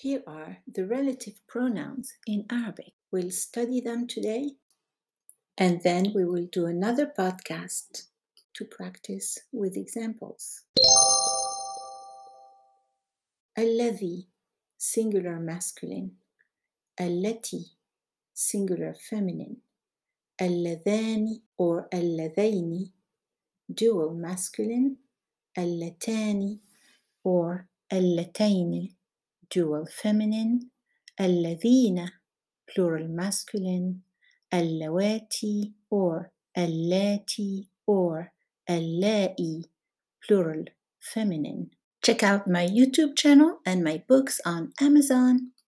Here are the relative pronouns in Arabic. We'll study them today and then we will do another podcast to practice with examples. الذي singular masculine التي singular feminine اللذان or اللذين dual masculine اللتان or اللتين dual feminine الذين plural masculine اللواتي or اللاتي or اللائي plural feminine Check out my YouTube channel and my books on Amazon.